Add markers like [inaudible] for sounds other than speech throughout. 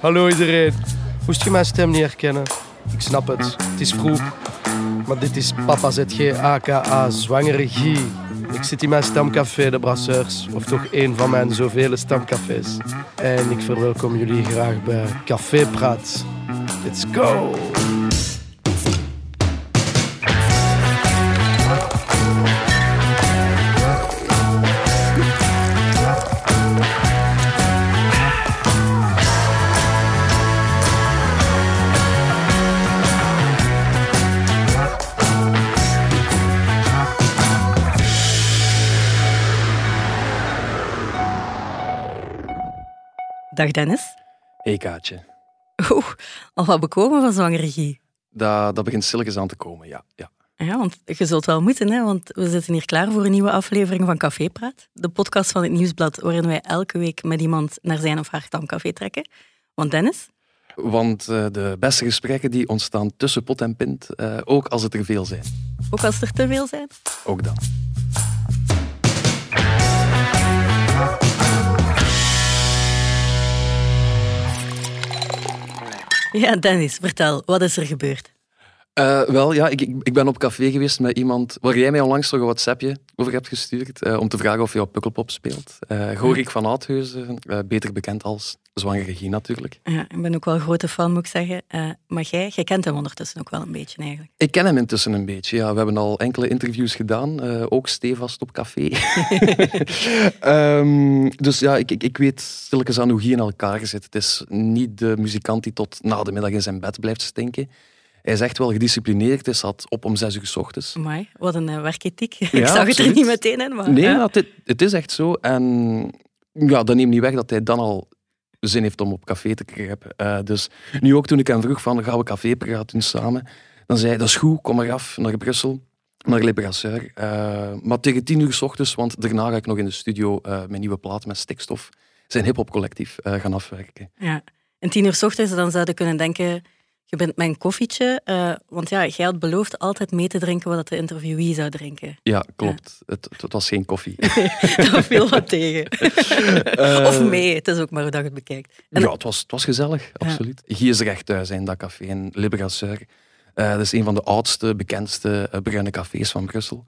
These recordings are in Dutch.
Hallo iedereen. Moest je mijn stem niet herkennen? Ik snap het, het is vroeg. Maar dit is Papa ZG, aka Zwangere Guy. Ik zit in mijn stamcafé, de Brasseurs. Of toch één van mijn zoveel stamcafés. En ik verwelkom jullie graag bij Café Praat. Let's go! Dag Dennis. Hey Kaatje. Oeh, al wat bekomen van zwangerie. Dat, dat begint stilletjes aan te komen, ja. ja. Ja, want je zult wel moeten, hè, want we zitten hier klaar voor een nieuwe aflevering van Café Praat. De podcast van het Nieuwsblad waarin wij elke week met iemand naar zijn of haar stamcafé trekken. Want Dennis? Want uh, de beste gesprekken die ontstaan tussen pot en pint, uh, ook als het er veel zijn. Ook als er te veel zijn? Ook dan. Ja, Dennis, vertel, wat is er gebeurd? Uh, wel, ja, ik, ik, ben op café geweest met iemand waar jij mij onlangs nog een WhatsAppje over hebt gestuurd, uh, om te vragen of je op Pukkelpop speelt. Uh, Gorik van Oudheusen, beter bekend als Zwangere Regie natuurlijk. Ja, ik ben ook wel een grote fan, moet ik zeggen. maar jij, jij kent hem ondertussen ook wel een beetje eigenlijk. Ik ken hem intussen een beetje, ja. We hebben al enkele interviews gedaan, ook stevast op café. um, [laughs] dus ja, ik, ik, ik weet stilletjes aan hoe hij in elkaar zit. Het is niet de muzikant die tot na de middag in zijn bed blijft stinken. Hij is echt wel gedisciplineerd. Hij zat op om zes uur s ochtends. Amai, wat een uh, werkethiek. [laughs] Ja, ik zag het er niet meteen in. Maar, nee, ja. het, het, is echt zo. En ja, dat neemt niet weg dat hij dan al zin heeft om op café te kruipen. Uh, dus nu ook toen ik hem vroeg van gaan we café praten samen, dan zei hij dat is goed, kom maar af naar Brussel, naar Le Brasseur. Uh, maar tegen tien uur s ochtends, want daarna ga ik nog in de studio mijn nieuwe plaat met stikstof, zijn hip-hop collectief gaan afwerken. Ja, en tien uur s ochtends, dan zou je kunnen denken je bent mijn koffietje. Uh, want ja, jij had beloofd altijd mee te drinken wat de interviewee zou drinken. Ja, klopt. Het, het, was geen koffie. Nee, [laughs] daar viel wat tegen. Uh, of mee, het is ook maar hoe dat je het bekijkt. En... Ja, het was, het was gezellig, absoluut. Ja. Hier is echt thuis in dat café in Liberasseur. Uh, dat is een van de oudste, bekendste bruine cafés van Brussel.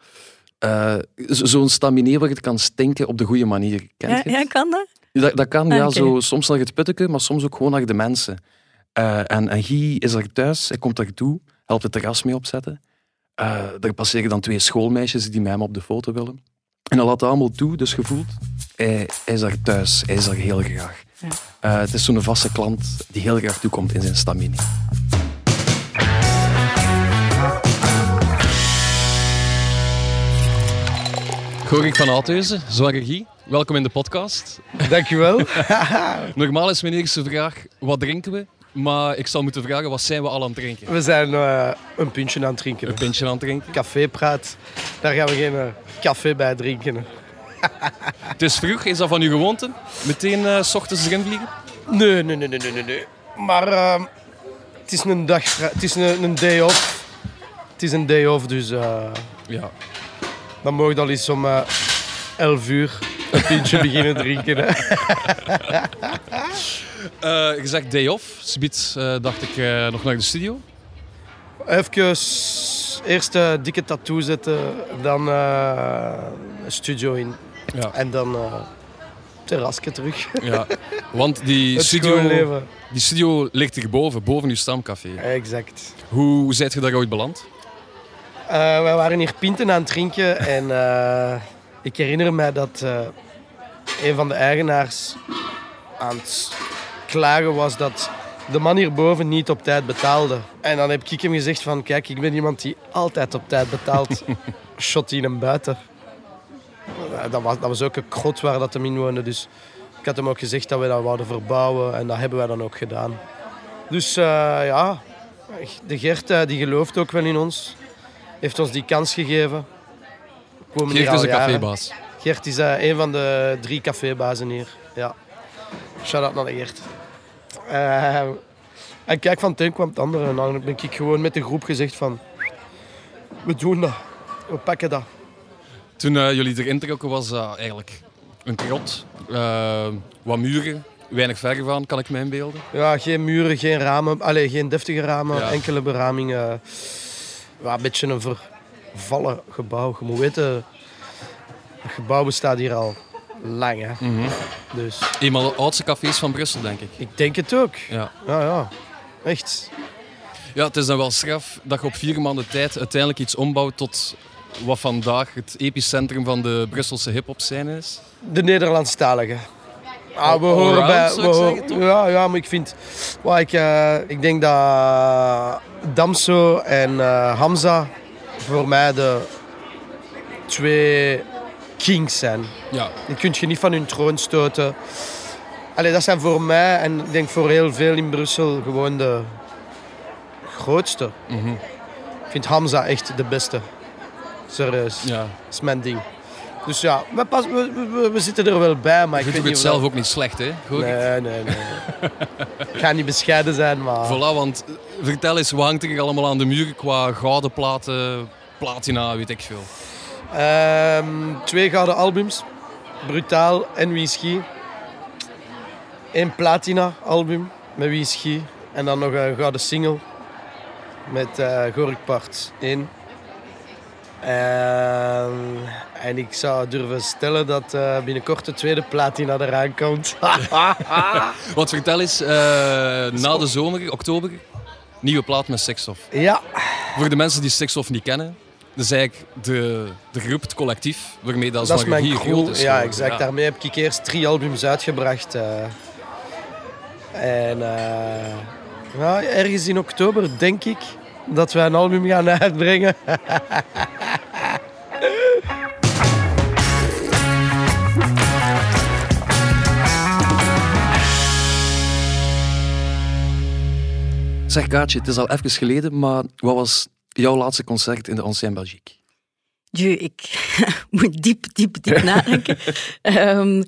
Zo'n staminé waar het kan stinken op de goede manier. Kent ja, ja, kan dat? Dat, dat kan, ja. Zo, soms naar het putteke, maar soms ook gewoon naar de mensen. Uh, en, en Guy is er thuis, hij komt er toe, helpt het terras mee opzetten. Uh, er passeren dan twee schoolmeisjes die met hem op de foto willen. En hij laat het allemaal toe, dus gevoeld. Hij, hij is er thuis, hij is er heel graag. Ja. Uh, het is zo'n vaste klant die heel graag toekomt in zijn stamine. Gorik van Oudhuizen, Zware Guy, welkom in de podcast. Dankjewel. [laughs] Normaal is mijn eerste vraag, wat drinken we? Maar ik zou moeten vragen, wat zijn we al aan het drinken? We zijn uh, een pintje aan het drinken. Een pintje aan het drinken? Cafépraat. Daar gaan we geen uh, café bij drinken. [laughs] het is vroeg, is dat van uw gewoonte? Meteen uh, s ochtends erin vliegen? Nee, nee, nee, nee, nee. nee. Maar het is een dag, het is een, een day off. Het is een day off, dus ja. dan mogen al eens om 11 uur een pintje [laughs] beginnen drinken. [laughs] Uh, je zegt day off. Subiet uh, dacht ik uh, nog naar de studio. Even eerst een dikke tattoo zetten, dan een studio in. Ja. En dan terrasje terug. Ja, want die [laughs] studio, die studio ligt hierboven, boven uw stamcafé. Exact. Hoe, hoe zijt je daar ooit beland? wij waren hier pinten aan het drinken en ik herinner me dat een van de eigenaars aan het klagen was dat de man hierboven niet op tijd betaalde. En dan heb ik hem gezegd van, kijk, ik ben iemand die altijd op tijd betaalt. [laughs] Shot in hem buiten. Dat was, dat was ook een krot waar dat hem in woonde. Dus ik had hem ook gezegd dat we dat wouden verbouwen. En dat hebben wij dan ook gedaan. Dus uh, ja, de Gert uh, die gelooft ook wel in ons. Heeft ons die kans gegeven. Gert is een cafébaas. Gert is uh, een van de drie cafébazen hier. Ja. Shout-out naar de Gert. Uh, en kijk, van het een kwam het andere. En dan ben ik gewoon met de groep gezegd van... We doen dat. We pakken dat. Toen uh, jullie erin trokken was uh, eigenlijk een krot. wat muren, weinig ver van, kan ik me inbeelden. Ja, geen muren, geen ramen. Allee, geen deftige ramen, Ja. enkele beramingen. Ja, een beetje een vervallen gebouw. Je moet weten, het gebouw bestaat hier al lang. Hè? Dus Een van de oudste cafés van Brussel, denk ik. ik denk het ook. Ja. Ja, ja. Echt. ja, het is dan wel straf dat je op vier maanden tijd uiteindelijk iets ombouwt tot wat vandaag het epicentrum van de Brusselse hip-hop scène is. De Nederlandstalige. Ah, we horen bij. We horen- ja, ja, maar ik vind. Well, ik, eh, ik denk dat Damso en eh, Hamza voor mij de twee kings zijn. Ja, Die kun je niet van hun troon stoten. Allee, dat zijn voor mij en ik denk voor heel veel in Brussel gewoon de grootste. Mhm. Ik vind Hamza echt de beste. Serieus. ja. Dat is mijn ding. Dus ja, we, pas, we, we, we zitten er wel bij, maar Je ik doet weet het zelf ook niet slecht, hè? Goed. Nee, nee, nee. ik ga niet bescheiden zijn, maar... Voilà, want eh, vertel eens, wat hangt er allemaal aan de muur qua gouden platen, platina, weet ik veel. Ehm, twee gouden albums. Brutaal en Whisky. Eén platina album met Whisky. En dan nog een gouden single met eh Gorik Part 1. En, en ik zou durven stellen dat eh, binnenkort de tweede platina eraan komt. [laughs] Want vertel eens, eh, na de zomer, oktober, nieuwe plaat met Sixoff. ja, Voor de mensen die Sixoff niet kennen, dat is eigenlijk de, de groep, het collectief, waarmee dat, dat is hier crew. groot is. Ja, exact. Daarmee heb ik eerst drie albums uitgebracht. eh. en eh, ja, ergens in oktober denk ik dat we een album gaan uitbrengen. Zeg Kaatje, het is al even geleden, maar wat was jouw laatste concert in de Ancien Belgique? Dieu, ik [laughs] moet diep, diep, diep [laughs] nadenken. Ehm,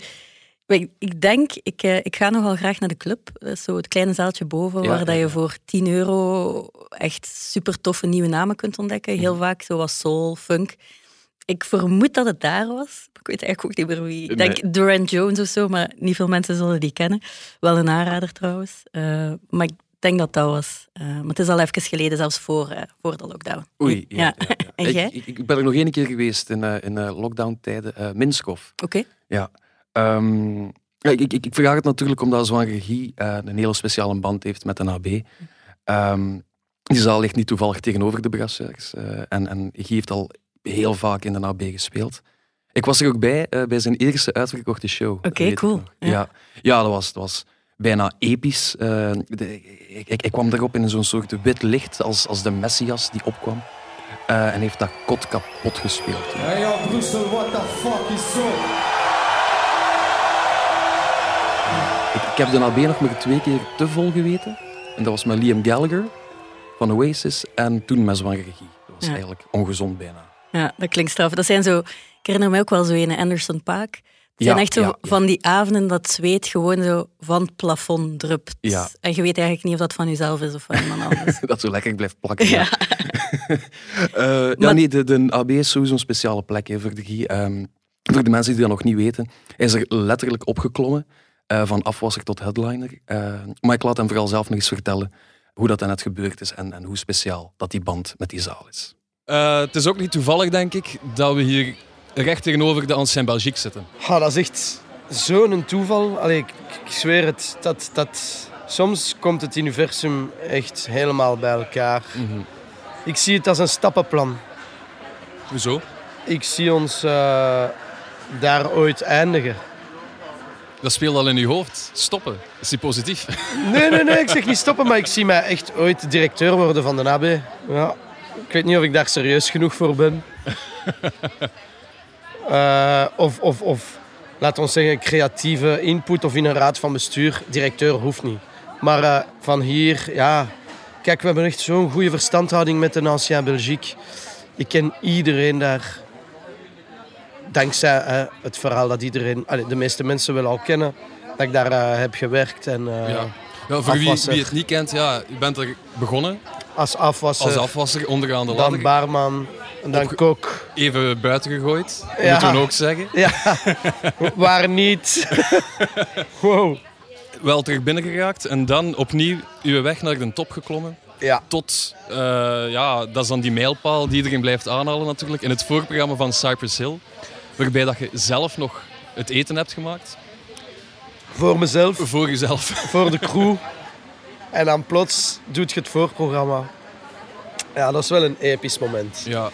ik, denk, ik, eh, ik ga nogal graag naar de club. Is zo het kleine zaaltje boven, Ja, waar ja, dat je ja. voor 10 euro echt super toffe nieuwe namen kunt ontdekken. Mhm. Heel vaak zoals soul, funk. Ik vermoed dat het daar was. Ik weet eigenlijk ook niet meer wie. Ik denk Nee. Duran Jones of zo, maar niet veel mensen zullen die kennen. Wel een aanrader trouwens. Eh, maar ik denk dat dat was. Eh, maar het is al even geleden, zelfs voor, eh, voor de lockdown. Oei, ja. ja, ja. [laughs] En Ik, jij? ik, ik ben er nog één keer geweest in, eh, in lockdown-tijden. Minskov. Oké. Ja. Ehm, ja, ik, ik, ik vraag het natuurlijk omdat Zwan Regie eh, een hele speciale band heeft met de AB. Ehm, die zaal ligt niet toevallig tegenover de Brasseurs. en, en Guy heeft al heel vaak in de AB gespeeld. Ik was er ook bij, bij zijn eerste uitverkochte show. Oké, cool. Ja, ja dat, was, dat was bijna episch. Eh, de- ik, ik, ik kwam erop in zo'n soort wit licht als, als de Messias die opkwam. Eh, en heeft dat kot kapot gespeeld. Hey yo, Brussel, what the fuck is up? Ik, ik heb de AB nog maar twee keer te vol geweten. En dat was met Liam Gallagher van Oasis en toen met zwangere regie. Dat was Ja. eigenlijk ongezond bijna. Ja, dat klinkt straf. Dat zijn zo, ik herinner me ook wel zo een Anderson Paak. Het zijn Ja, echt zo ja, ja. van die avonden dat zweet gewoon zo van het plafond drupt. Ja. En je weet eigenlijk niet of dat van jezelf is of van iemand [laughs] anders. dat zo lekker blijft plakken. ja. [laughs] Eh, Maar- nee, de, de AB is sowieso een speciale plek hè, voor de. Ehm, voor de mensen die dat nog niet weten, hij is er letterlijk opgeklommen. eh, van afwasser tot headliner. Eh, maar ik laat hem vooral zelf nog eens vertellen hoe dat dan net gebeurd is en, en hoe speciaal dat die band met die zaal is. Eh, het is ook niet toevallig, denk ik, dat we hier recht tegenover de Ancien Belgique zitten. Ah, dat is echt zo'n toeval. Allee, ik, ik zweer het. Dat, dat, soms komt het universum echt helemaal bij elkaar. Ik zie het als een stappenplan. Hoezo? Ik zie ons eh, daar ooit eindigen. Dat speelt al in uw hoofd. Stoppen. Is die positief? [laughs] Nee, nee, nee, ik zeg niet stoppen, maar ik zie mij echt ooit directeur worden van de NAB. Ja, ik weet niet of ik daar serieus genoeg voor ben. [laughs] Eh, of, of, of, laat ons zeggen, creatieve input of in een raad van bestuur. Directeur hoeft niet. Maar eh, van hier, ja... Kijk, we hebben echt zo'n goede verstandhouding met de Ancien Belgique. Ik ken iedereen daar. Dankzij eh, het verhaal dat iedereen, de meeste mensen wel al kennen. Dat ik daar heb gewerkt en eh, Ja. Ja, voor wie, wie het niet kent, ja, u bent er begonnen als afwasser. als afwasser onderaan de dan ladder. baarman en dan kok. Even buiten gegooid, Ja. moeten we ook zeggen. Ja, [laughs] waar niet. [laughs] wow. wel terug binnengeraakt en dan opnieuw uw weg naar de top geklommen. Ja. Tot, eh, ja, dat is dan die mijlpaal die iedereen blijft aanhalen natuurlijk, in het voorprogramma van Cypress Hill. Waarbij dat je zelf nog het eten hebt gemaakt. Voor mezelf, Voor jezelf. [laughs] voor de crew. En dan plots doet je het voorprogramma. Ja, dat is wel een episch moment. Ja.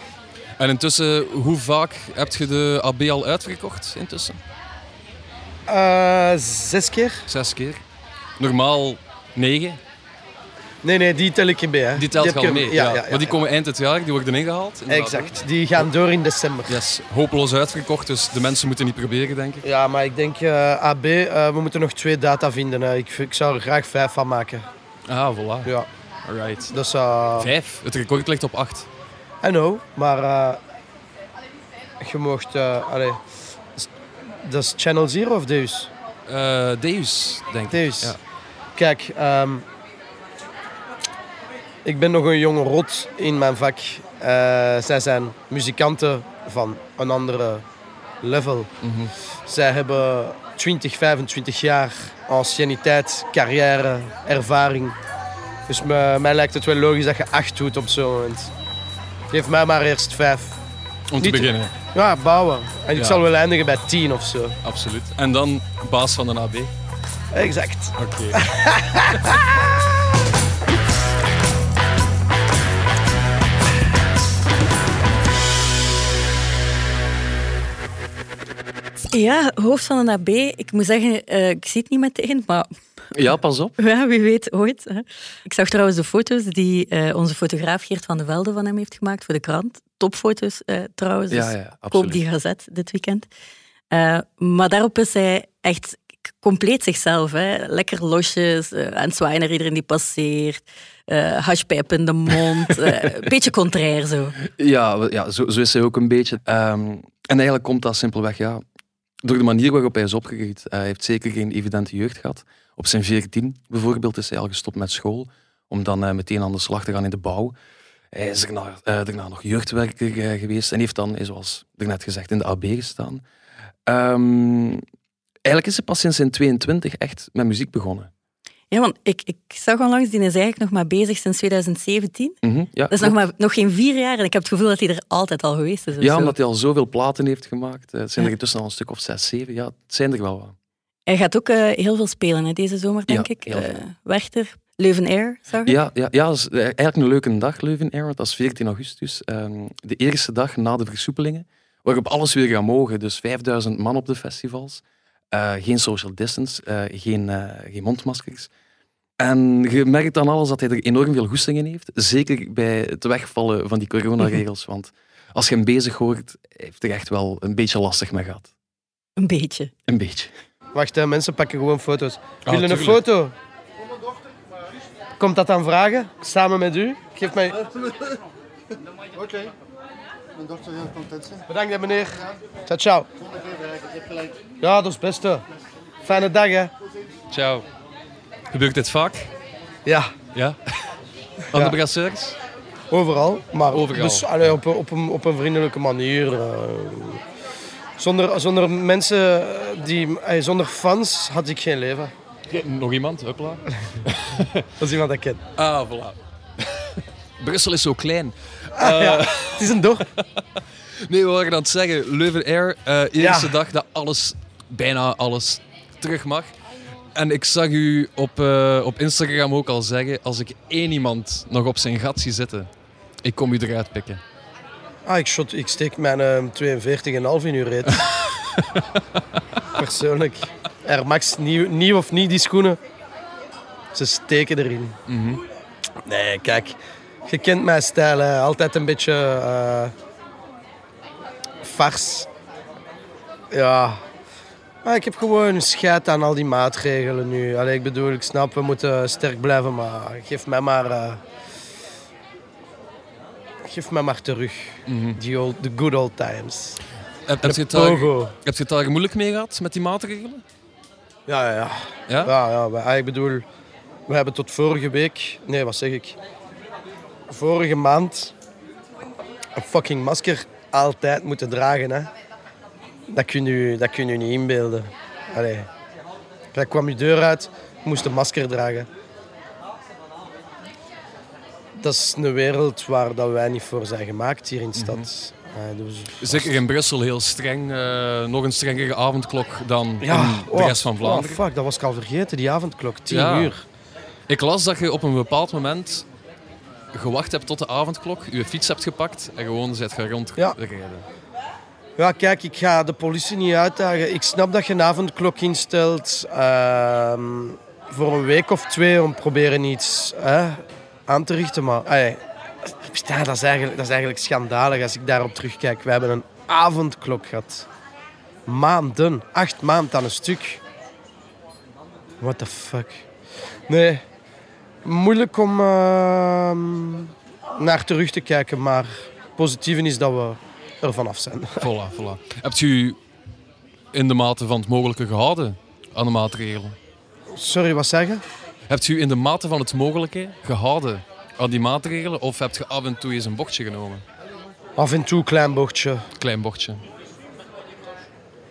En intussen, hoe vaak heb je de AB al uitverkocht intussen? Eh, zes keer? Zes keer. Normaal negen. Nee, nee, die tel ik erbij. Hè. Die telt er- mee. Ja, Ja, ja, maar die komen eind het jaar, die worden ingehaald. Exact, die gaan door in december. Yes, hopeloos uitverkocht, dus de mensen moeten niet proberen, denk ik. Ja, maar ik denk eh, AB, eh, we moeten nog twee data vinden. Ik, ik zou er graag vijf van maken. Ah, voilà. Ja, Alright. eh, Vijf. Het record ligt op acht. I know, maar eh, je mocht... eh allee, dat is Channel Zero of Deus? Eh, Deus, denk ik. Deus. Ja. Kijk, ehm, ik ben nog een jonge rot in mijn vak. Zij zijn muzikanten van een andere level. Mhm. Zij hebben 20, 25 jaar anciëniteit, carrière, ervaring. Dus me- mij lijkt het wel logisch dat je acht doet op zo'n moment. Geef mij maar eerst vijf. Om te Niet- beginnen, Ja, bouwen. En ik Ja. zal wel eindigen bij tien of zo. absoluut. En dan baas van de AB. Exact. Oké. [laughs] Ja, hoofd van een AB. Ik moet zeggen, eh, ik zie het niet meteen, maar Ja, pas op. ja, wie weet ooit. Hè. Ik zag trouwens de foto's die eh, onze fotograaf Geert van de Velde van hem heeft gemaakt voor de krant. Topfoto's eh, trouwens. Ja, dus ja, koop die gazet dit weekend. Eh, maar daarop is hij echt compleet zichzelf. Hè. Lekker losjes, eh, aan zwaaien naar iedereen die passeert. eh hashpijp in de mond. een beetje contrair zo. Ja, ja zo, zo is hij ook een beetje. Ehm, en eigenlijk komt dat simpelweg ja, door de manier waarop hij is opgegroeid. Hij heeft zeker geen evidente jeugd gehad. Op zijn 14 bijvoorbeeld is hij al gestopt met school, om dan eh, meteen aan de slag te gaan in de bouw. Hij is daarna, eh, nog jeugdwerker eh, geweest en heeft dan, eh, zoals net gezegd, in de AB gestaan. Ehm, eigenlijk is hij pas sinds zijn 22 echt met muziek begonnen. Ja, want ik, ik zag onlangs, die is eigenlijk nog maar bezig sinds 2017. Mhm, ja, Dat is nog, maar, nog geen vier jaar en ik heb het gevoel dat hij er altijd al geweest is. Ja, zo. omdat hij al zoveel platen heeft gemaakt. Eh, Het zijn er intussen al een stuk of zes, zeven. Ja, het zijn er wel wat. Hij gaat ook eh, heel veel spelen hè, deze zomer, denk Ja, ik. veel. Werchter, Leuven Air, zag ik. Ja, ja, ja dat is eigenlijk een leuke dag, Leuven Air, want dat is 14 augustus. Ehm, de eerste dag na de versoepelingen, waarop alles weer gaat mogen. Dus 5000 man op de festivals. Geen social distance, geen, geen mondmaskers. En je merkt aan alles dat hij er enorm veel goesting in heeft. Zeker bij het wegvallen van die coronaregels. Want als je hem bezig hoort, heeft hij echt wel een beetje lastig mee gehad. Een beetje. Een beetje. Wacht, hè, mensen pakken gewoon foto's. Willen een foto? Komt dat aan vragen? Samen met u? Geef mij... Oké. Mijn dochter heel content zijn. Bedankt, meneer. Ciao, ciao. Ja, dat is het beste. Fijne dag, hè. Ciao. Gebeurt dit vaak? Ja, Ja. [laughs] Aan de brasseurs? overal. Maar Overal. Dus allee, op, een- op, een, op een vriendelijke manier. eh. zonder, zonder mensen, eh, die, allee, zonder fans had ik geen leven. Nog iemand? Hupla. [laughs] Dat is iemand dat ik ken. Ah, voilà. [laughs] Brussel is zo klein. ja, het is een dorp. Nee, we waren aan het zeggen, Leuven Air, eh, eerste Ja. dag dat alles, bijna alles, terug mag. En ik zag u op, eh, op Instagram ook al zeggen, als ik één iemand nog op zijn gat zie zitten, ik kom u eruit pikken. Ah, ik, shot, ik steek mijn eh, 42,5 in uw reet. [laughs] Persoonlijk. Air Max, nieuw, nieuw of niet, die schoenen. Ze steken erin. Nee, kijk. Je kent mijn stijl. Hè. Altijd een beetje... eh fars. Ja. Maar ik heb gewoon scheid aan al die maatregelen nu. Allee, ik bedoel, ik snap, we moeten sterk blijven, maar geef mij maar... eh, geef mij maar terug. Die old, the good old times. Heb, heb, je het daar, heb je het daar moeilijk mee gehad met die maatregelen? Ja, ja, ja. Ja? Ja, ja, ah, ik bedoel, we hebben tot vorige week, nee, wat zeg ik? Vorige maand een fucking masker altijd moeten dragen. Hè. Dat kun je dat kun je niet inbeelden. Allee. Ik kwam je deur uit, moest een masker dragen. Dat is een wereld waar dat wij niet voor zijn gemaakt hier in de stad. Eh, dus- Zeker in Brussel heel streng. eh, nog een strengere avondklok dan Ja, in de oh, rest van Vlaanderen. Oh, fuck, dat was ik al vergeten, die avondklok. 10 Ja. uur. Ik las dat je op een bepaald moment gewacht hebt tot de avondklok, je fiets hebt gepakt en gewoon bent gaan rondrijden. Ja, kijk, ik ga de politie niet uitdagen. Ik snap dat je een avondklok instelt ehm, voor een week of twee om proberen iets aan te richten. Maar ja, dat, is eigenlijk, dat is eigenlijk schandalig als ik daarop terugkijk. We hebben een avondklok gehad. Maanden. Acht maanden aan een stuk. What the fuck. Nee, moeilijk om ehm, naar terug te kijken. Maar het positieve is dat we er vanaf zijn. [laughs] Voilà, voilà. Hebt u in de mate van het mogelijke gehouden aan de maatregelen? Sorry, wat zeggen? Hebt u in de mate van het mogelijke gehouden aan die maatregelen of hebt je af en toe eens een bochtje genomen? Af en toe een klein bochtje. Klein bochtje.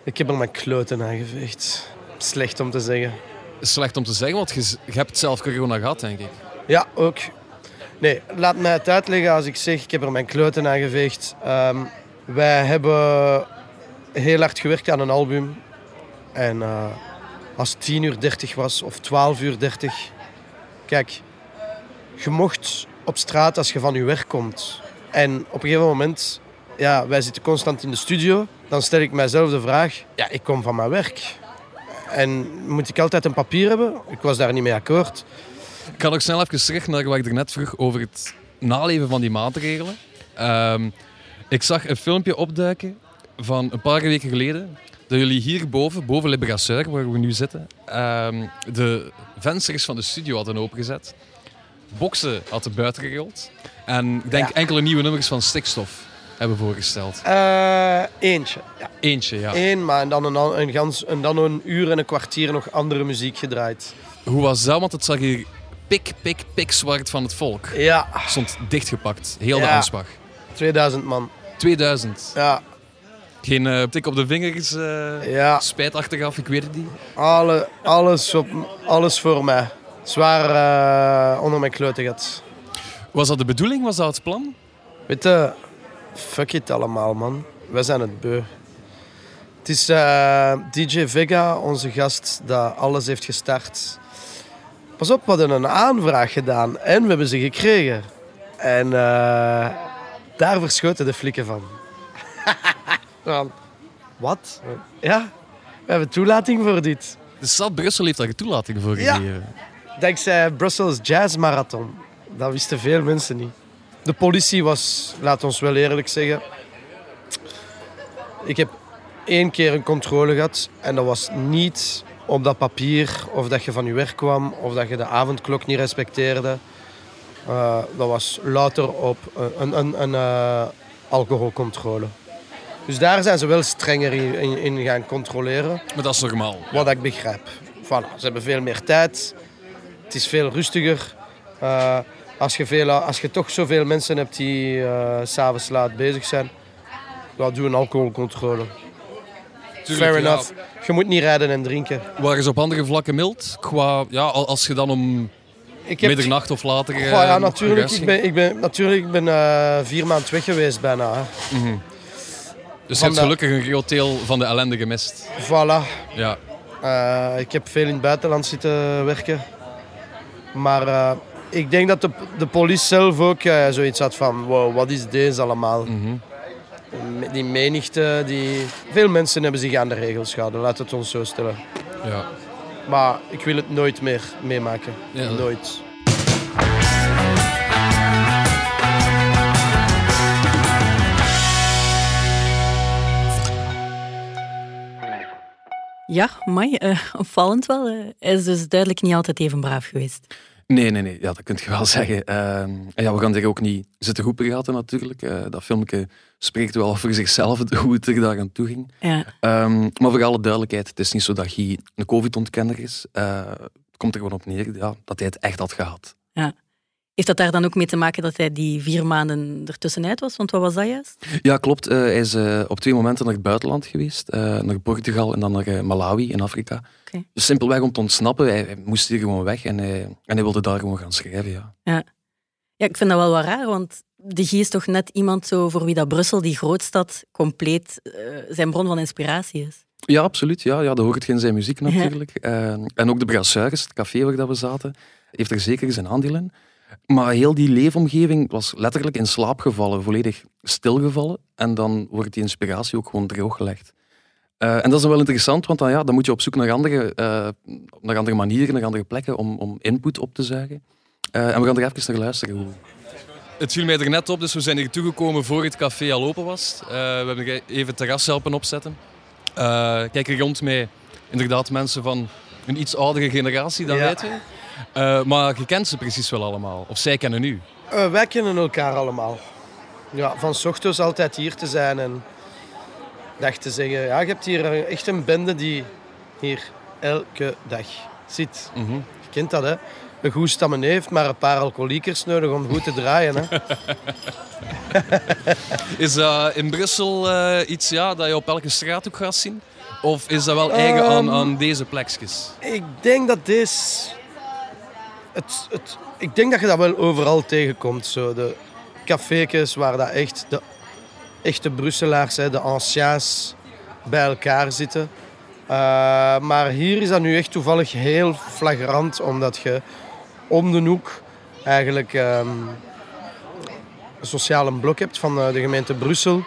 Ik heb er mijn kloten aan geveegd. Slecht om te zeggen. Slecht om te zeggen, want je, je hebt zelf corona gehad, denk ik. Ja, ook. Nee, laat mij het uitleggen als ik zeg ik heb er mijn kloten aan geveegd. Ehm, wij hebben heel hard gewerkt aan een album. En eh, als het 10 uur 30 was of 12 uur 30. Kijk, je mocht op straat als je van je werk komt. En op een gegeven moment, ja, wij zitten constant in de studio. Dan stel ik mijzelf de vraag, ja, ik kom van mijn werk. En moet ik altijd een papier hebben? Ik was daar niet mee akkoord. Ik ga nog snel even terug naar wat ik er net vroeg over het naleven van die maatregelen. Ehm, ik zag een filmpje opduiken van een paar weken geleden. Dat jullie hierboven, boven Le Brasseur, waar we nu zitten, ehm, de vensters van de studio hadden opengezet. Boksen hadden buiten gerold. En ik denk Ja. enkele nieuwe nummers van Stikstof hebben voorgesteld. Eh, eentje. Ja, Eentje, ja. één, maar en dan een, an- een, gans, en dan een uur en een kwartier nog andere muziek gedraaid. Hoe was dat? Want het zag hier pik, pik, pik zwart van het volk. Ja, Stond dichtgepakt. Heel de Ja. aanslag. 2000 man. 2000. Ja, Geen eh, tik op de vingers, eh ja. spijt achteraf, ik weet het niet. Alle, alles, op, alles voor mij. Zwaar eh, onder mijn kloten gehad. Was dat de bedoeling? Was dat het plan? Weet je, fuck it allemaal, man. Wij zijn het beu. Het is eh, DJ Vega, onze gast, dat alles heeft gestart. Pas op, we hadden een aanvraag gedaan en we hebben ze gekregen. En eh, daar verschoten de flikken van. [laughs] Van, Wat? Ja, we hebben toelating voor dit. De stad Brussel heeft daar een toelating voor Ja. gegeven. Dankzij Brussels Jazz Marathon. Dat wisten veel mensen niet. De politie was, laat ons wel eerlijk zeggen. Ik heb één keer een controle gehad en dat was niet op dat papier of dat je van je werk kwam of dat je de avondklok niet respecteerde. Eh, dat was louter op een, een, een, een eh, alcoholcontrole. Dus daar zijn ze wel strenger in, in, in gaan controleren. Maar dat is normaal. Wat ik begrijp. Voilà, ze hebben veel meer tijd. Het is veel rustiger. Eh, als, je veel, als je toch zoveel mensen hebt die eh, s'avonds laat bezig zijn, dan doe een alcoholcontrole. Fair enough. Je moet niet rijden en drinken. Waren ze op andere vlakken mild? Qua, ja, al- als je dan om Ik heb, middernacht of later... eh, Goh, ja, natuurlijk. Ik ben, ik ben, natuurlijk, ik ben eh, vier maanden weg geweest bijna. hè. Dus je hebt de- gelukkig een groot deel van de ellende gemist. Voilà. Ja. Eh, ik heb veel in het buitenland zitten werken. Maar ik denk dat de, de politie zelf ook zoiets had van... Wow, wat is deze allemaal? Mhm. Die menigte, die... Veel mensen hebben zich aan de regels gehouden, laat het ons zo stellen. ja. Maar ik wil het nooit meer meemaken. Ja. Nooit. Ja, mooi. opvallend wel. eh. Hij is dus duidelijk niet altijd even braaf geweest. Nee, nee, nee. Ja, dat kun je wel [laughs] zeggen. Ehm, ja, we gaan zich ook niet zitten roepen praten natuurlijk. Eh, dat filmpje spreekt wel voor zichzelf [laughs] hoe het er daar aan toe ging. Ja. Ehm, maar voor alle duidelijkheid, het is niet zo dat hij een covid-ontkenner is. Eh, het komt er gewoon op neer ja, dat hij het echt had gehad. Heeft dat daar dan ook mee te maken dat hij die vier maanden ertussenuit was? Want wat was dat juist? Ja, klopt. Eh, hij is op twee momenten naar het buitenland geweest. naar Portugal en dan naar Malawi in Afrika. Dus simpelweg om te ontsnappen. Hij, hij moest hier gewoon weg en hij, en hij wilde daar gewoon gaan schrijven. Ja. Ja, ik vind dat wel wat raar, want de Guy is toch net iemand zo voor wie dat Brussel, die grootstad, compleet eh, zijn bron van inspiratie is. Ja, absoluut. Ja, ja, dat hoort in zijn muziek [laughs] natuurlijk. Eh, en ook de Brassuris, het café waar dat we zaten, heeft er zeker zijn aandeel in. Maar heel die leefomgeving was letterlijk in slaap gevallen, volledig stilgevallen. En dan wordt die inspiratie ook gewoon drooggelegd. Uh, en dat is dan wel interessant, want dan, ja, dan moet je op zoek naar andere, uh, naar andere manieren, naar andere plekken om, om input op te zuigen. Uh, en we gaan er even naar luisteren. Het viel mij er net op, dus we zijn hier toegekomen voor het café al open was. we hebben even het terras helpen opzetten. kijk er rond mij inderdaad mensen van een iets oudere generatie dan ja. wij. Uh, maar je kent ze precies wel allemaal. Of zij kennen u. Uh, wij kennen elkaar allemaal. Ja, van s ochtends altijd hier te zijn en dag te zeggen. Ja, je hebt hier echt een bende die hier elke dag zit. Mm -hmm. Je kent dat, hè? Een goed stammen heeft maar een paar alcoholiekers nodig om goed te draaien. Hè? [laughs] is dat in Brussel uh, iets ja, dat je op elke straathoek gaat zien? Of is dat wel eigen um, aan, aan deze plekjes? Ik denk dat deze het, het, ik denk dat je dat wel overal tegenkomt. Zo. De cafékes waar dat echt de echte Brusselaars, hè, de anciens, bij elkaar zitten. Uh, maar hier is dat nu echt toevallig heel flagrant, omdat je om de hoek eigenlijk um, een sociale blok hebt van de gemeente Brussel.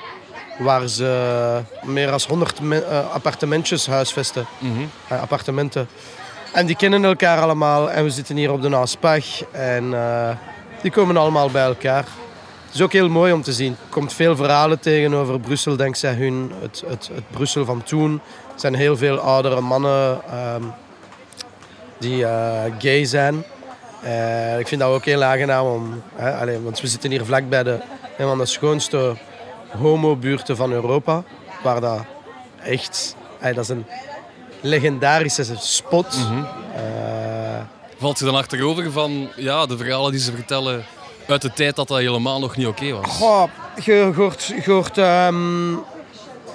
Waar ze meer dan 100 uh, appartementjes huisvesten. Mm -hmm. uh, appartementen. En die kennen elkaar allemaal en we zitten hier op de Naaspach en uh, die komen allemaal bij elkaar. Het is ook heel mooi om te zien. Er komt veel verhalen tegenover Brussel dankzij hun, het, het, het Brussel van toen. Er zijn heel veel oudere mannen um, die uh, gay zijn. Uh, ik vind dat ook heel aangenaam om, hè, allez, want we zitten hier vlak bij de, een van de schoonste homobuurten van Europa. Waar dat echt, dat is een legendarische spot. Mm -hmm. uh, Valt je dan achterover van ja, de verhalen die ze vertellen uit de tijd dat dat helemaal nog niet oké okay was? Goh, je hoort, je, hoort, um,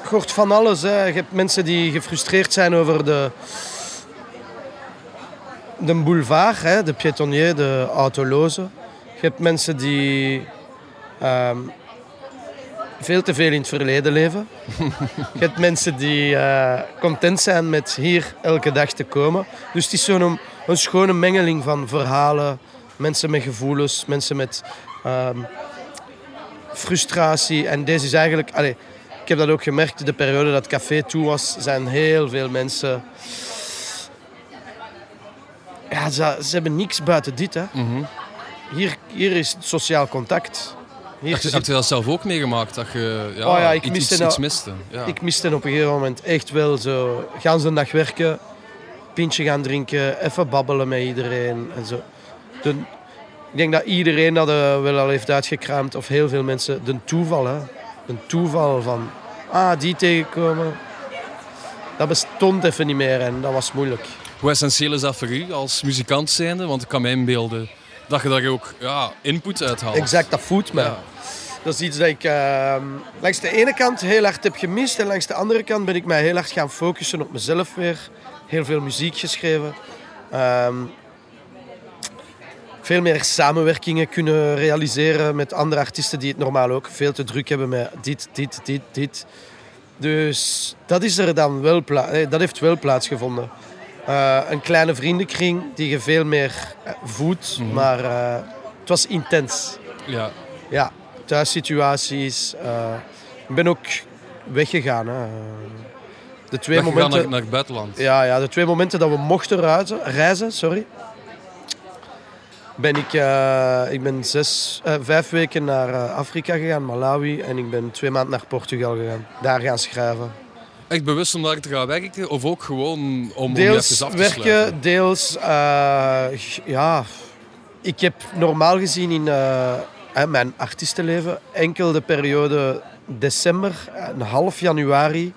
je hoort van alles. Hè. Je hebt mensen die gefrustreerd zijn over de, de boulevard, hè, de piétonnier, de autolozen. Je hebt mensen die um, veel te veel in het verleden leven. [laughs] Je hebt mensen die uh, content zijn met hier elke dag te komen. Dus het is zo'n een schone mengeling van verhalen, mensen met gevoelens, mensen met um, frustratie. En deze is eigenlijk... Allez, ik heb dat ook gemerkt, de periode dat het café toe was, zijn heel veel mensen... Ja, ze, ze hebben niks buiten dit. Hè. Mm -hmm. hier, hier is sociaal contact. Hier heb, je, heb je dat zelf ook meegemaakt? Dat je ja, oh ja, ik iets, miste iets, iets miste? Ja. Ik miste op een gegeven moment echt wel zo... Gans een dag werken, pintje gaan drinken, even babbelen met iedereen en zo. De, ik denk dat iedereen dat uh, wel al heeft uitgekraamd, of heel veel mensen, de toeval. Hè. Een toeval van, ah, die tegenkomen. Dat bestond even niet meer en dat was moeilijk. Hoe essentieel is dat voor u als muzikant zijnde? Want ik kan mij inbeelden dat je daar ook ja, input uit haalt. Exact, dat voedt. Ja. Dat is iets dat ik uh, langs de ene kant heel hard heb gemist. En langs de andere kant ben ik mij heel hard gaan focussen op mezelf weer. Heel veel muziek geschreven. Um, veel meer samenwerkingen kunnen realiseren met andere artiesten die het normaal ook veel te druk hebben met dit, dit, dit, dit. Dus dat is er dan wel pla- dat heeft wel plaatsgevonden. Uh, een kleine vriendenkring die je veel meer voedt, Mhm. maar uh, het was intens. Ja. Ja, thuissituaties. Uh, ik ben ook weggegaan. Hè. De twee Weggegaan momenten, naar, naar het buitenland. ja, ja, de twee momenten dat we mochten reizen, reizen sorry, ben ik, uh, ik ben zes, uh, vijf weken naar uh, Afrika gegaan, Malawi, en ik ben twee maanden naar Portugal gegaan. Daar gaan schrijven. Echt bewust om daar te gaan werken? Of ook gewoon om, om je Deels even af te werken, sluiten? deels... ja, ik heb normaal gezien in mijn artiestenleven enkel de periode december, een half januari,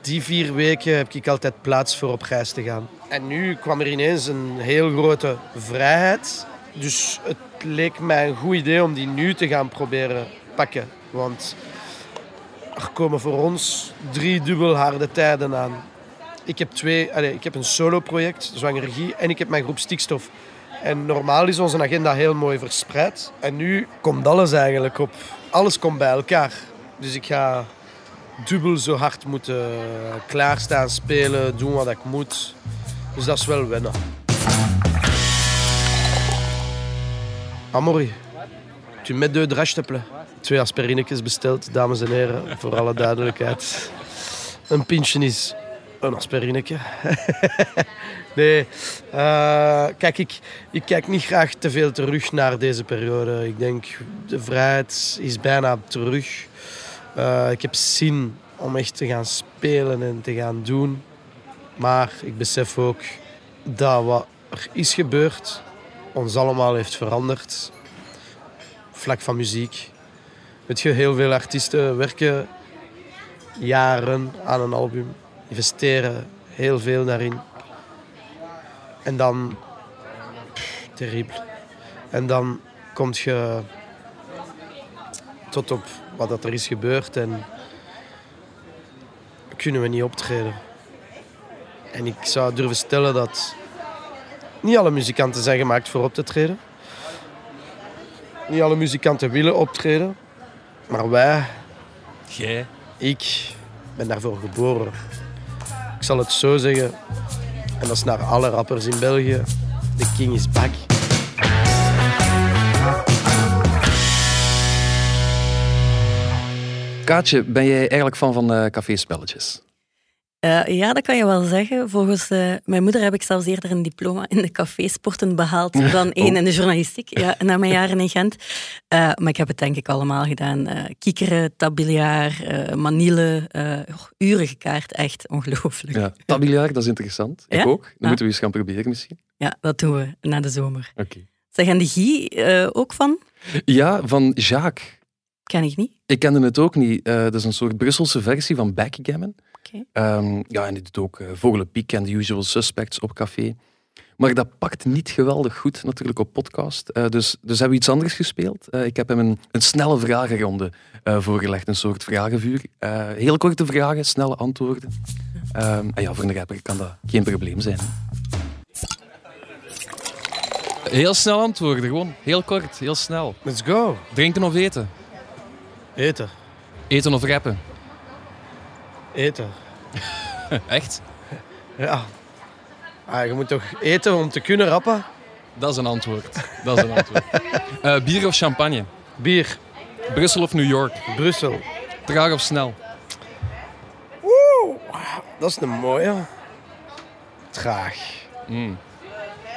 die vier weken heb ik altijd plaats voor op reis te gaan. En nu kwam er ineens een heel grote vrijheid. Dus het leek mij een goed idee om die nu te gaan proberen pakken. Want er komen voor ons drie dubbel harde tijden aan. ik heb twee, allee, ik heb een solo-project, Zwangeregie, en ik heb mijn groep Stikstof. En normaal is onze agenda heel mooi verspreid. En nu komt alles eigenlijk op. Alles komt bij elkaar. Dus ik ga dubbel zo hard moeten klaarstaan, spelen, doen wat ik moet. Dus dat is wel wennen. Amori, tu s'il te plaît. Twee aspirinetjes besteld, dames en heren, voor alle duidelijkheid. Een pintje is een aspirinetje. [laughs] nee, eh, kijk, ik, ik kijk niet graag te veel terug naar deze periode. Ik denk, de vrijheid is bijna terug. Eh, ik heb zin om echt te gaan spelen en te gaan doen. Maar ik besef ook dat wat er is gebeurd ons allemaal heeft veranderd. Vlak van muziek. Weet je, heel veel artiesten werken jaren aan een album, investeren heel veel daarin. En dan, pff, terrible. En dan kom je tot op wat dat er is gebeurd en kunnen we niet optreden. En ik zou durven stellen dat niet alle muzikanten zijn gemaakt voor op te treden. Niet alle muzikanten willen optreden. Maar wij, Jij? ik, ben daarvoor geboren. Ik zal het zo zeggen. En dat is naar alle rappers in België. De king is back. Kaatje, ben jij eigenlijk fan van eh caféspelletjes? Eh, ja, dat kan je wel zeggen. Volgens eh, mijn moeder heb ik zelfs eerder een diploma in de cafésporten behaald dan één in de journalistiek, ja, na mijn jaren in Gent. Eh, maar ik heb het denk ik allemaal gedaan. Kiekeren, tabiljaar, manille, eh, oh, uren gekaart, echt ongelooflijk. Ja. Ja. Tabilaar, dat is interessant. Ik Ja? ook. Dan Ja. moeten we eens gaan proberen misschien. dat doen we na de zomer. Oké. Zeg, en de Guy ook van? Ja, van Jacques. Ken ik niet. Ik kende het ook niet. Dat is een soort Brusselse versie van backgammon. Ehm, ja, en die doet ook uh, Vogelenpiek en The Usual Suspects op café. Maar dat pakt niet geweldig goed natuurlijk op podcast. Eh, dus, dus hebben we iets anders gespeeld. Eh, ik heb hem een, een snelle vragenronde eh, voorgelegd. Een soort vragenvuur. Eh, heel korte vragen, snelle antwoorden. Ehm, en ja, voor een rapper kan dat geen probleem zijn. Heel snel antwoorden, gewoon. Heel kort, heel snel. Let's go. Drinken of eten? Eten. Eten of rappen? Eten. [laughs] Echt? Ja. Ah, je moet toch eten om te kunnen rappen? Dat is een antwoord. Dat is een antwoord. [laughs] Eh, bier of champagne? Bier. Brussel of New York? Brussel. Traag of snel? Dat is een mooie. Traag. Mm.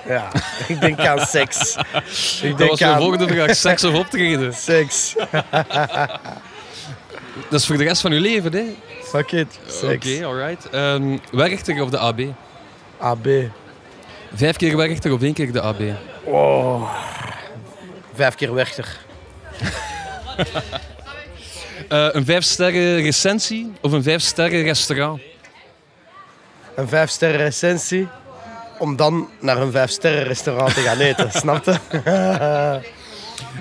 Ja, [laughs] ik denk aan seks. Ik Dat denk was mijn aan volgende vraag. Seks of optreden? seks. Dat is voor de rest van uw leven, hè? Fuck it. Oké, alright. Ehm Werchter of de AB? AB. Vijf keer Werchter of één keer de AB? Oh. Vijf keer Werchter. [laughs] Eh, een vijf sterren recensie of een vijf sterren restaurant? Een vijf sterren recensie. Om dan naar een vijf sterren restaurant te gaan eten. [laughs] Snap je?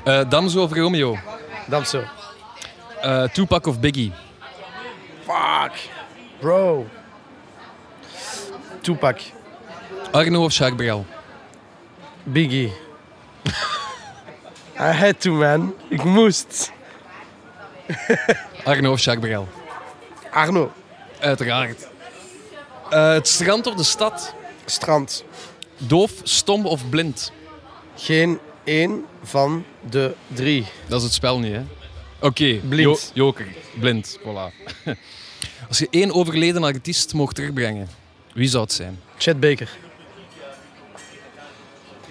Eh Damso of Romeo? Dan zo. Eh Tupac of Biggie? Fuck. Bro. Tupac. Arno of Jacques Brel? Biggie. I had to, man. Ik moest. [laughs] Arno of Jacques Brel? Arno. Uiteraard. Eh, het strand of de stad? Strand. Doof, stom of blind? Geen één van de drie. Dat is het spel niet, hè? Oké, Blind. Jo- joker. Blind, voilà. [laughs] Als je één overleden artiest mocht terugbrengen, wie zou het zijn? Chet Baker.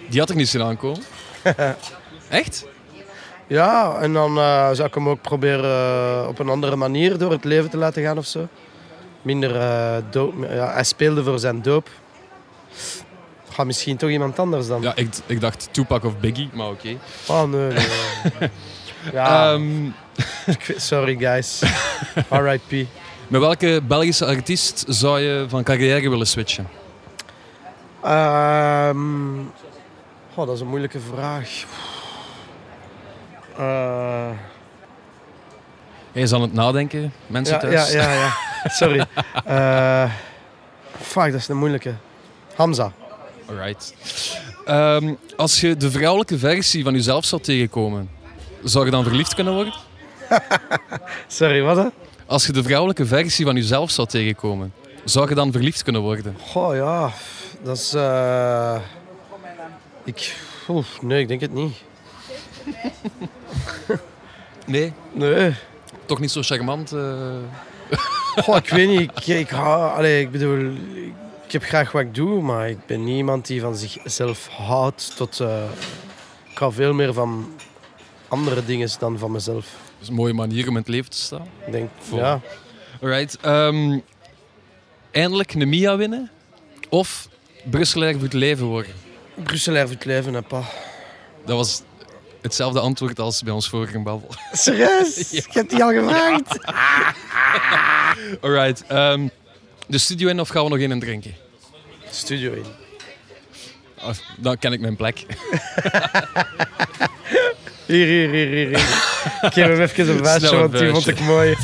Die had ik niet zien aankomen. [laughs] Echt? Ja, en dan eh, zou ik hem ook proberen eh, op een andere manier door het leven te laten gaan of zo. Minder eh doop. Ja, hij speelde voor zijn doop. Ga misschien toch iemand anders dan. Ja, ik, ik dacht Tupac of Biggie, maar oké. Oh nee. nee. [laughs] ja, Ehm, [laughs] sorry guys. [laughs] R.I.P. met welke Belgische artiest zou je van carrière willen switchen? Oh, dat is een moeilijke vraag. Eh, Hij is aan het nadenken, mensen ja, thuis. ja, ja, ja. [laughs] Sorry. Eh, Fuck, dat is een moeilijke. Hamza. Alright. Ehm, als je de vrouwelijke versie van jezelf zou tegenkomen, zou je dan verliefd kunnen worden? [laughs] Sorry, wat hè? Als je de vrouwelijke versie van jezelf zou tegenkomen, zou je dan verliefd kunnen worden? Goh, ja. Dat is... eh, Ik... Oef, nee, ik denk het niet. [laughs] Nee, Nee. toch niet zo charmant. eh. [laughs] Goh, ik weet niet. Ik, ik, hou, allee, ik bedoel, ik heb graag wat ik doe, maar ik ben niet iemand die van zichzelf houdt tot... eh, ik hou veel meer van andere dingen dan van mezelf. Dat is een mooie manier om in het leven te staan. Ik denk, Vol. ja. Alright. ehm, eindelijk een Mia winnen? Of Brusselaar voor het leven worden? Brusselaar voor het leven, hè, pa. Dat was hetzelfde antwoord als bij ons vorige babbel. [laughs] Serieus? Ik heb die al gevraagd. [laughs] Alright. ehm, de studio in of gaan we nog in en drinken? Studio in. Oh, dan ken ik mijn plek. [laughs] Hier, hier, hier, hier. [laughs] Ik geef hem even een een want die vond ik mooi.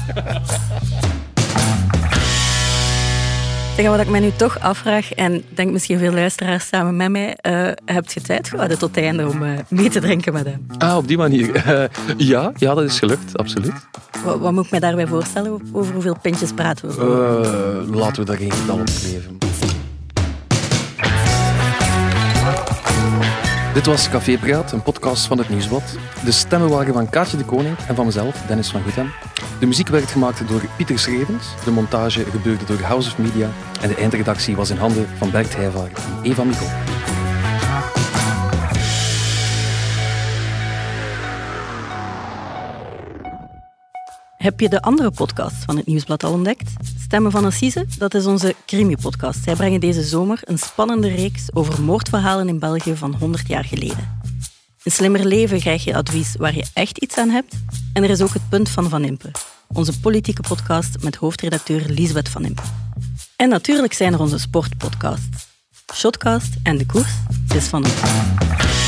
Zeg, wat ik mij nu toch afvraag, en ik denk misschien veel luisteraars samen met mij, eh heb je tijd gehouden tot het einde om eh, mee te drinken met hem? Ah, op die manier. [laughs] Eh, ja, ja, dat is gelukt, absoluut. Wat, wat moet ik mij daarbij voorstellen? Over hoeveel pintjes praten we? Eh, laten we daar geen getal op geven. Dit was Café Praat, een podcast van het Nieuwsblad. De stemmen waren van Kaatje de Koning en van mezelf, Dennis van Goethem. De muziek werd gemaakt door Pieter Schrevens. De montage gebeurde door House of Media. En de eindredactie was in handen van Bert Heijvaart en Eva Mikkel. Heb je de andere podcast van het Nieuwsblad al ontdekt? Stemmen van Assise, dat is onze crimi-podcast. Zij brengen deze zomer een spannende reeks over moordverhalen in België van 100 jaar geleden. In Slimmer Leven krijg je advies waar je echt iets aan hebt. En er is ook het Punt van Van Impe, onze politieke podcast met hoofdredacteur Liesbeth Van Impe. En natuurlijk zijn er onze sportpodcasts. Shotcast en De Koers is van ons.